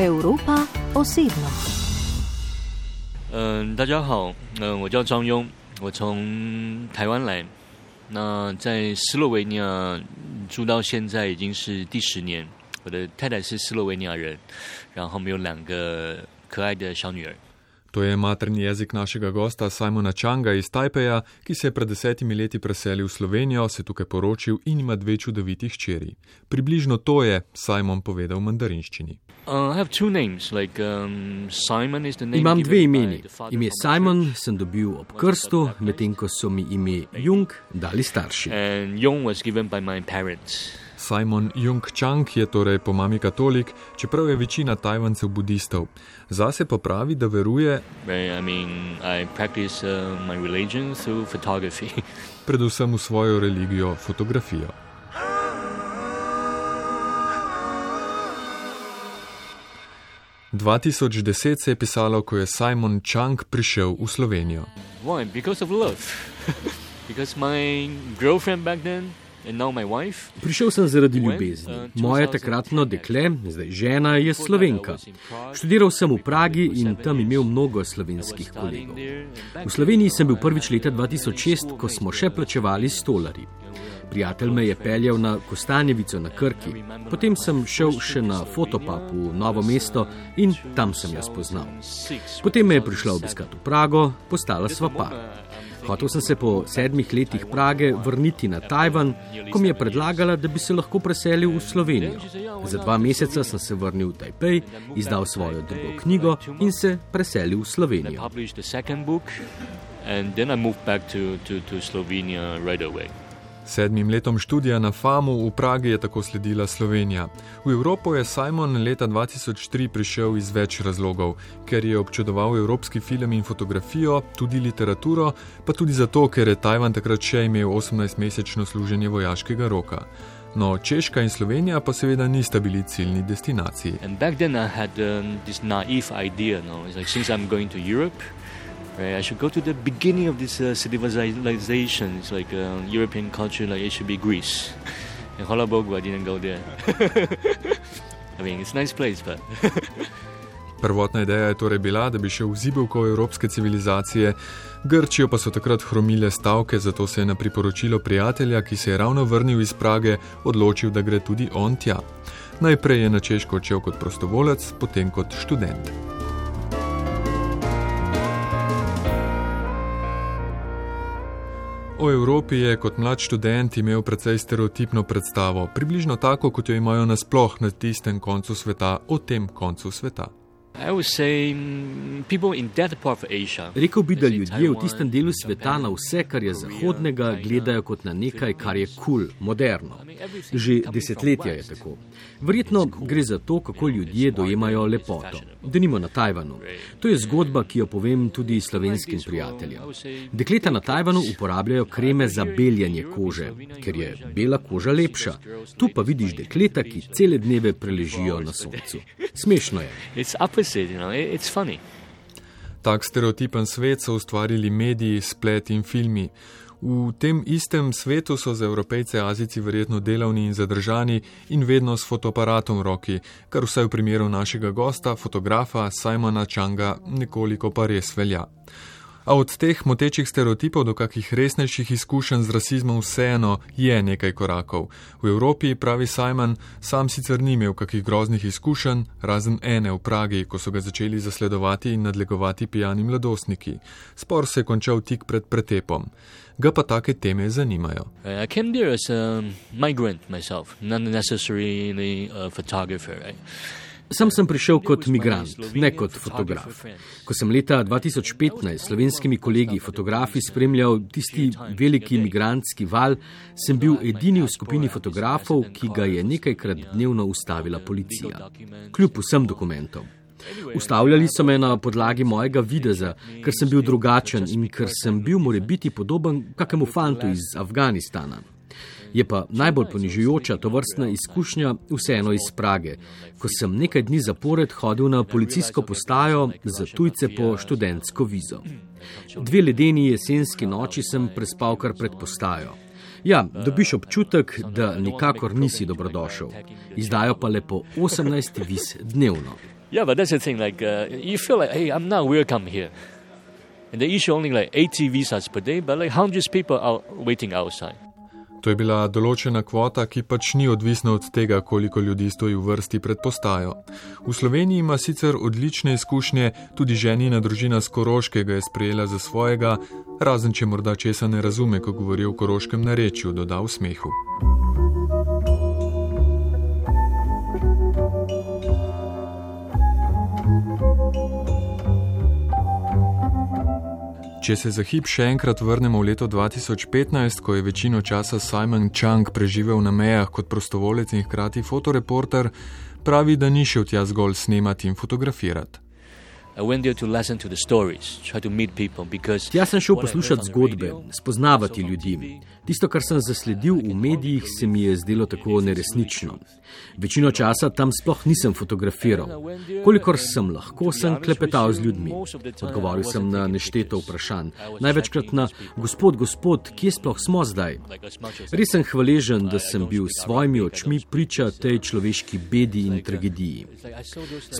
Evropa osebno. 嗯、大家好，嗯、我叫张庸，我从台湾来，那在斯洛维尼亚住到现在已经是第十年。我的太太是斯洛维尼亚人，然后我们有两个可爱的小女儿。To je materni jezik našega gosta Simona Čanga iz Tajpeja, ki se je pred desetimi leti preselil v Slovenijo, se tukaj poročil in ima dve čudoviti hčeri. Približno to je Simon povedal v mandarinščini. Uh, names. Like um. Imam given dve by imeni. Ime Simon sem dobil ob krstu, medtem ko so mi ime Jung dali starši. Simon Jung Chang je torej po mami katolik, čeprav je večina Tajvancev budistov. Zase pa pravi, da veruje? I mean, I practice uh, predvsem v svojo religijo, fotografijo. V 2010 se je pisalo, ko je Simon Chang prišel v Slovenijo. Why? Because of love. because my girlfriend back then, Prišel sem zaradi ljubezni. Moje takratno dekle, zdaj žena, je slovenka. Študiral sem v Pragi in tam imel mnogo slovenskih kolegov. V Sloveniji sem bil prvič leta 2006, ko smo še plačevali stolari. Prijatelj me je peljal na Kostanjevico na Krki, potem sem šel še na Fotopap v Novo mesto in tam sem jo spoznal. Potem me je prišla obiskat v Prago, postala sva par. Hotel sem se po sedmih letih Prage vrniti na Tajvan, ko mi je predlagala, da bi se lahko preselil v Slovenijo. Za dva meseca sem se vrnil v Tajpej, izdal svojo drugo knjigo in se preselil v Slovenijo. and then I moved back to, to, to Slovenia right away. Sedmim letom študija na FAMu v Pragi je tako sledila Slovenija. V Evropo je Simon leta 2003 prišel iz več razlogov, ker je občudoval evropski film in fotografijo, tudi literaturo, pa tudi zato, ker je Tajvan takrat še imel 18-mesečno služenje vojaškega roka. No, Češka in Slovenija pa seveda nista bili ciljni destinaciji. And back then I had um, this naive idea, no, it's like since I'm going to Europe, right, I should go to the beginning of this uh, civilization. It's like uh, European culture, like it should be Greece. And Holabogu, I didn't go there. I mean, it's a nice place, but Prvotna ideja je torej bila, da bi šel v zibelko evropske civilizacije, Grčijo pa so takrat hromile stavke, zato se je na priporočilo prijatelja, ki se je ravno vrnil iz Prage, odločil, da gre tudi on tja. Najprej je na Češko odšel kot prostovolec, potem kot študent. O Evropi je kot mlad študent imel precej stereotipno predstavo, približno tako, kot jo imajo nasploh na tistem koncu sveta, o tem koncu sveta. I would say mm, people in that part of Asia. Rekel bi, da ljudje v tistem delu sveta na vse, kar je zahodnega, gledajo kot na nekaj, kar je kul, cool, moderno. Že desetletja je tako. Verjetno gre za to, kako ljudje dojemajo lepoto. Denimo na Tajvanu. To je zgodba, ki jo povem tudi slovenskim prijateljem. Dekleta na Tajvanu uporabljajo kreme za beljanje kože, ker je bela koža lepša. Tu pa vidiš dekleta, ki cele dneve preležijo na soncu. Smešno je. Opposite, you know. It, it's funny. Tak stereotipen svet so ustvarili mediji, splet in filmi. V tem istem svetu so za evropejce Azici verjetno delavni in zadržani in vedno s fotoaparatom v roki, kar vsaj v primeru našega gosta, fotografa Simona Čanga, nekoliko pa res velja. A od teh motečih stereotipov do kakih resnejših izkušenj z rasizmom vseeno je nekaj korakov. V Evropi, pravi Simon, sam sicer ni imel kakih groznih izkušenj, razen ene v Pragi, ko so ga začeli zasledovati in nadlegovati pijani mladostniki. Spor se je končal tik pred pretepom. Ga pa take teme zanimajo. Right? Sem sem prišel kot migrant, ne kot fotograf. Ko sem leta 2015 s slovenskimi kolegi fotografi spremljal tisti veliki migrantski val, sem bil edini v skupini fotografov, ki ga je nekajkrat dnevno ustavila policija. Kljub vsem dokumentom. Ustavljali so me na podlagi mojega videza, ker sem bil drugačen in ker sem bil morebiti podoben kakemu fantu iz Afganistana. Je pa najbolj ponižujoča to vrstna izkušnja vseeno iz Prage, ko sem nekaj dni zapored hodil na policijsko postajo za tujce po študentsko vizo. Dve ledeni jesenski noči sem prespal kar pred postajo. Ja, dobiš občutek, da nikakor nisi dobrodošel. Izdajo pa le po 18 viz dnevno. Yeah, but that's the thing. Like, uh, you feel like, hey, I'm not welcome here. And they issue only like 80 visas per day, but like hundreds people are waiting outside. To je bila določena kvota, ki pač ni odvisna od tega, koliko ljudi stoji v vrsti pred postajo. V Sloveniji ima sicer odlične izkušnje, tudi ženina družina z Koroške ga je sprejela za svojega, razen če morda česa ne razume, ko govori o koroškem narečju, doda v smehu. Če se za hip še enkrat vrnemo v leto 2015, ko je večino časa Simon Chang preživel na mejah kot prostovolec in hkrati fotoreporter, pravi, da ni šel tja zgolj snemati in fotografirati. Tja sem šel poslušati zgodbe, spoznavati ljudi. Tisto, kar sem zasledil v medijih, se mi je zdelo tako neresnično. Večino časa tam sploh nisem fotografiral. Kolikor sem lahko, sem klepetal z ljudmi. Odgovoril sem na nešteto vprašanj. Največkrat na gospod, gospod, kje sploh smo zdaj? Res sem hvaležen, da sem bil s svojimi očmi priča tej človeški bedi in tragediji.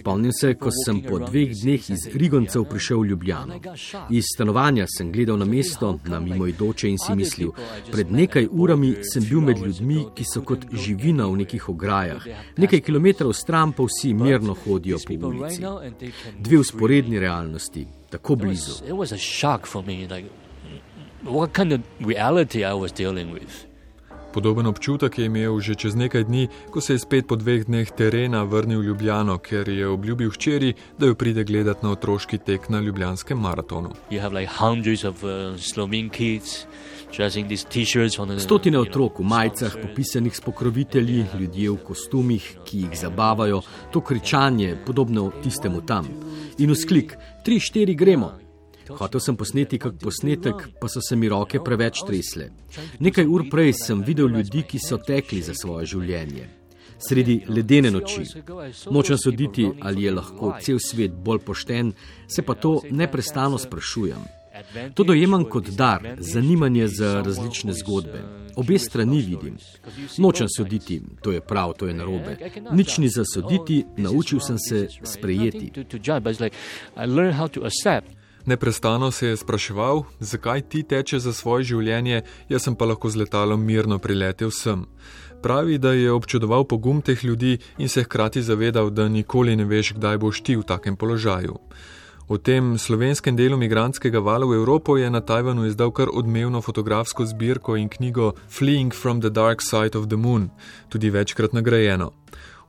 Spomnim se, ko sem po dveh dneh iz Rigoncev prišel v Ljubljano. Iz stanovanja sem gledal na mesto, na mimoidoče in si mislil, pred nekaj urami sem bil med ljudmi, ki so kot živina v nekih ograjah. Nekaj kilometrov stran pa vsi mirno hodijo po ulici. Dve usporedni realnosti, tako blizu. Podoben občutek je imel že čez nekaj dni, ko se je spet po dveh dneh terena vrnil v Ljubljano, ker je obljubil hčeri, da jo pride gledati na otroški tek na Ljubljanskem maratonu. Stotine otrok v majicah, popisanih s pokrovitelji, ljudje v kostumih, ki jih zabavajo, to kričanje, podobno tistemu tam. In vzklik: tri, štiri, gremo. Hotel sem posneti kak posnetek, pa so se mi roke preveč tresle. Nekaj ur prej sem videl ljudi, ki so tekli za svoje življenje. Sredi ledene noči. Nočem soditi, ali je lahko cel svet bolj pošten, se pa to neprestano sprašujem. To dojemam kot dar, zanimanje za različne zgodbe. Obe strani vidim. Nočem soditi, to je prav, to je narobe. Nič ni za soditi, naučil sem se sprejeti. Neprestano se je spraševal, zakaj ti teče za svoje življenje, jaz sem pa lahko z letalom mirno priletel sem. Pravi, da je občudoval pogum teh ljudi in se hkrati zavedal, da nikoli ne veš, kdaj boš ti v takem položaju. V tem slovenskem delu migranskega vala v Evropo je na Tajvanu izdal kar odmevno fotografsko zbirko in knjigo Fleeing from the Dark Side of the Moon, tudi večkrat nagrajeno.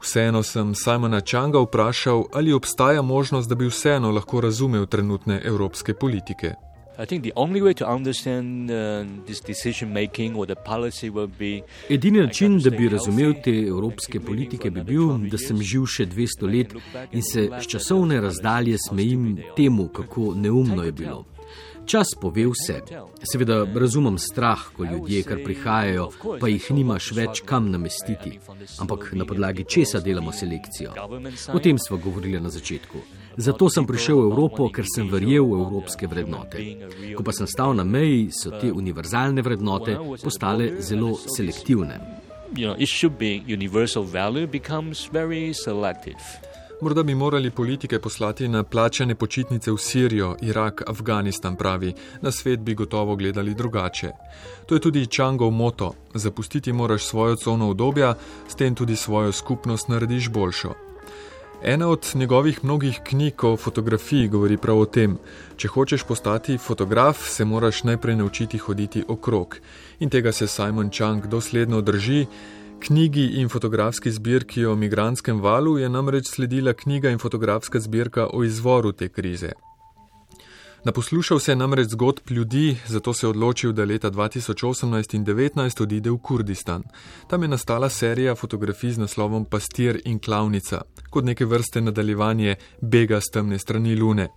Vseeno sem Simona Čanga vprašal, ali obstaja možnost, da bi vseeno lahko razumel trenutne evropske politike. Uh, Edini način, da bi razumel te evropske politike, bi bil, da sem živ še 200 let in se z časovne razdalje smejim temu, kako neumno je bilo. Čas pove vse. Seveda razumem strah, ko ljudje, kar prihajajo, pa jih nimaš več kam namestiti. Ampak na podlagi česa delamo selekcijo? O tem smo govorili na začetku. Zato sem prišel v Evropo, ker sem verjel v evropske vrednote. Ko pa sem stal na meji, so te univerzalne vrednote postale zelo selektivne. You know, it should be universal value becomes very selective. Morda bi morali politike poslati na plačane počitnice v Sirijo, Irak, Afganistan, pravi, na svet bi gotovo gledali drugače. To je tudi Čangov moto: zapustiti moraš svojo cono obdobja, s tem tudi svojo skupnost narediš boljšo. Ena od njegovih mnogih knjig o fotografiji govori prav o tem: če hočeš postati fotograf, se moraš najprej naučiti hoditi okrog. In tega se Simon Chang dosledno drži. Knjigi in fotografski zbirki o migranskem valu je namreč sledila knjiga in fotografska zbirka o izvoru te krize. Naposlušal se je namreč zgodb ljudi, zato se je odločil, da leta 2018 in 2019 odide v Kurdistan. Tam je nastala serija fotografij z naslovom Pastir in klavnica, kot neke vrste nadaljevanje bega z temne strani Lune.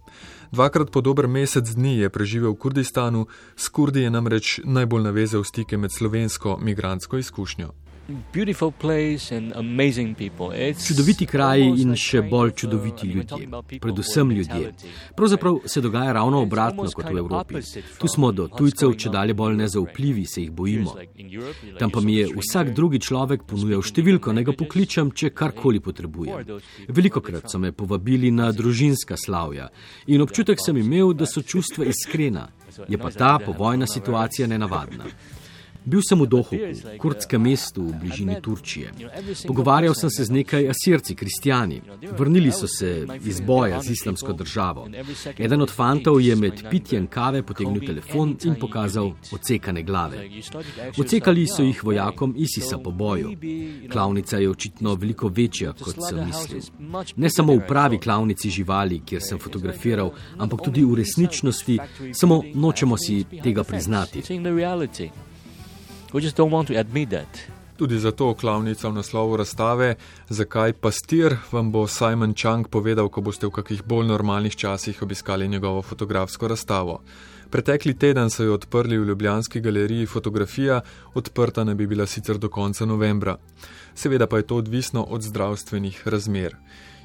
Dvakrat po dober mesec dni je preživel v Kurdistanu, s Kurdi je namreč najbolj navezal stike med slovensko migransko izkušnjo. Čudoviti kraji in še bolj čudoviti ljudje, predvsem ljudje. Pravzaprav se dogaja ravno obratno kot v Evropi. Tu smo do tujcev, če dalje bolj nezaupljivi, se jih bojimo. Tam pa mi je vsak drugi človek ponujal številko, naj ga pokličem, če karkoli potrebujem. Veliko krat so me povabili na družinska slavja in občutek sem imel, da so čustva iskrena. Je pa ta povojna situacija nenavadna. Bil sem v Dohu, kurdskem mestu v bližini Turčije. Pogovarjal sem se z nekaj asirci, kristijani. Vrnili so se iz boja z islamsko državo. Eden od fantov je med pitjem kave potegnil telefon in pokazal ocekane glave. Ocekali so jih vojakom ISIS-a po boju. Klavnica je očitno veliko večja, kot sem mislil. Ne samo v pravi klavnici živali, kjer sem fotografiral, ampak tudi v resničnosti, samo nočemo si tega priznati. Tudi zato klavnica v naslovu razstave, zakaj pastir, vam bo Simon Chang povedal, ko boste v kakih bolj normalnih časih obiskali njegovo fotografsko razstavo. Pretekli teden so jo odprli v Ljubljanski galeriji Fotografija, odprta ne bi bila sicer do konca novembra. Seveda pa je to odvisno od zdravstvenih razmer.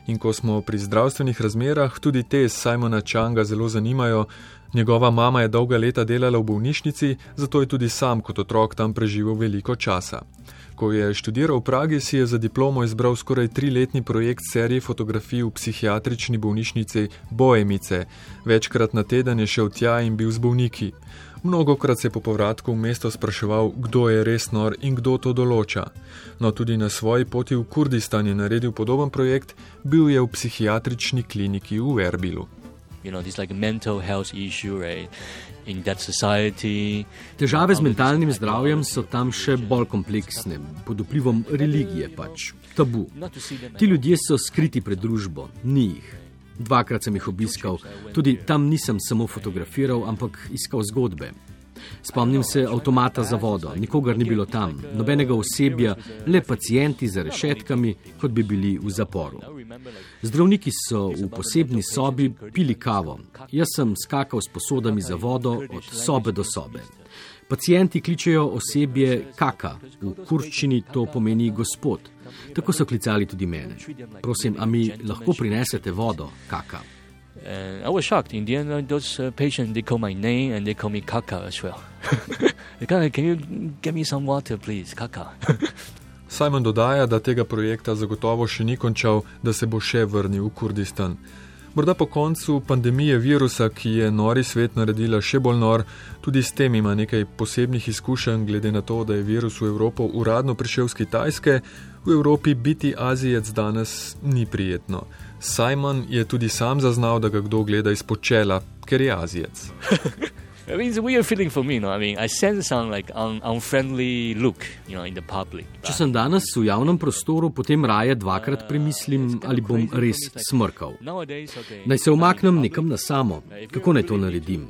In ko smo pri zdravstvenih razmerah, tudi te Simona Changa zelo zanimajo, Njegova mama je dolga leta delala v bolnišnici, zato je tudi sam kot otrok tam preživel veliko časa. Ko je študiral v Pragi, si je za diplomo izbral skoraj triletni projekt serije fotografij v psihiatrični bolnišnici Boemice. Večkrat na teden je šel tja in bil z bolniki. Mnogokrat se je po povratku v mesto spraševal, kdo je res nor in kdo to določa. No, tudi na svoji poti v Kurdistan je naredil podoben projekt, bil je v psihiatrični kliniki v Erbilu you know, this like mental health issue, right? In that society. Težave z mentalnim zdravjem so tam še bolj kompleksne, pod vplivom religije pač, tabu. Ti ljudje so skriti pred družbo, ni jih. Dvakrat sem jih obiskal, tudi tam nisem samo fotografiral, ampak iskal zgodbe. Spomnim se avtomata za vodo, nikogar ni bilo tam, nobenega osebja, le pacijenti za rešetkami, kot bi bili v zaporu. Zdravniki so v posebni sobi pili kavo. Jaz sem skakal s posodami za vodo od sobe do sobe. Pacijenti kličejo osebje kaka, v kurščini to pomeni gospod. Tako so klicali tudi mene. Prosim, a mi lahko prinesete vodo, kaka. And I was shocked. In the end, uh, those uh, patients they call my name and they call me Kaka as well. of, can you get me some water, please, Kaka? Simon dodaja, da tega projekta zagotovo še ni končal, da se bo še vrnil v Kurdistan. Morda po koncu pandemije virusa, ki je nori svet naredila še bolj nor, tudi s tem ima nekaj posebnih izkušenj, glede na to, da je virus v Evropo uradno prišel z Kitajske, v Evropi biti Azijec danes ni prijetno. Simon je tudi sam zaznal, da ga kdo gleda izpod čela, ker je Azijec. I mean, it's a weird feeling for me. No? I mean, I sense some like un unfriendly look, you know, in the public. Če sem danes v javnem prostoru, potem raje dvakrat premislim, ali bom res smrkal. Naj se umaknem nekam na samo. Kako naj to naredim?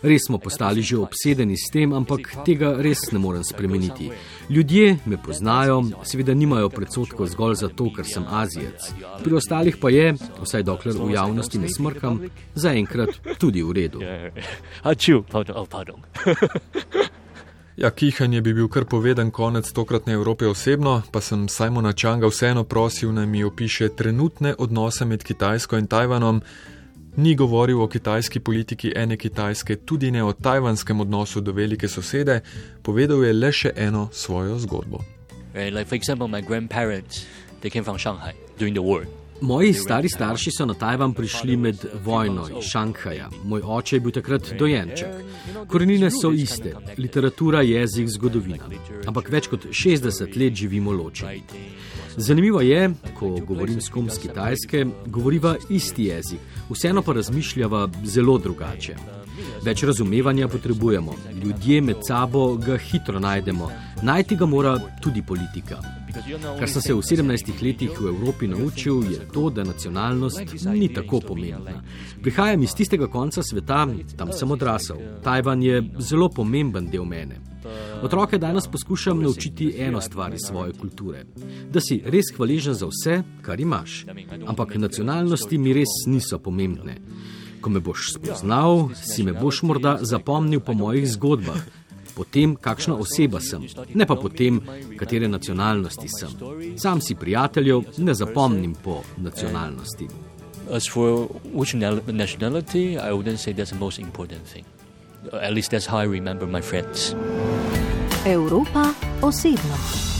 Res smo postali že obsedeni s tem, ampak tega res ne morem spremeniti. Ljudje me poznajo, seveda nimajo predsotkov zgolj zato, ker sem Azijec. Pri ostalih pa je, vsaj dokler v javnosti ne smrkam, zaenkrat tudi v redu. pardon, oh, pardon. ja, kihanje bi bil kar poveden konec tokratne Evrope osebno, pa sem Simona Čanga vseeno prosil, naj mi opiše trenutne odnose med Kitajsko in Tajvanom. Ni govoril o kitajski politiki ene Kitajske, tudi ne o tajvanskem odnosu do velike sosede, povedal je le še eno svojo zgodbo. Right, like for example, my grandparents, they came from Shanghai during the war. Moji stari starši so na Tajvan prišli med vojno iz Šanghaja. Moj oče je bil takrat dojenček. Korenine so iste, literatura, jezik, zgodovina. Ampak več kot 60 let živimo ločeni. Zanimivo je, ko govorim s kom z Kitajske, govoriva isti jezik, vseeno pa razmišljava zelo drugače. Več razumevanja potrebujemo, ljudje med sabo ga hitro najdemo, najti ga mora tudi politika. Kar sem se v 17 letih v Evropi naučil, je to, da nacionalnost ni tako pomembna. Prihajam iz tistega konca sveta, tam sem odrasel. Tajvan je zelo pomemben del mene. Otroke danes poskušam naučiti eno stvar iz svoje kulture: da si res hvaležen za vse, kar imaš. Ampak nacionalnosti mi res niso pomembne. Ko me boš spoznal, si me boš morda zapomnil po mojih zgodbah. Po tem, kakšna oseba sem, ne pa po tem, katere nacionalnosti sem. Sam si prijateljev ne zapomnim po nacionalnosti. As for which nationality, I wouldn't say that's the most important thing. At least that's how I remember my friends. Europa osebno.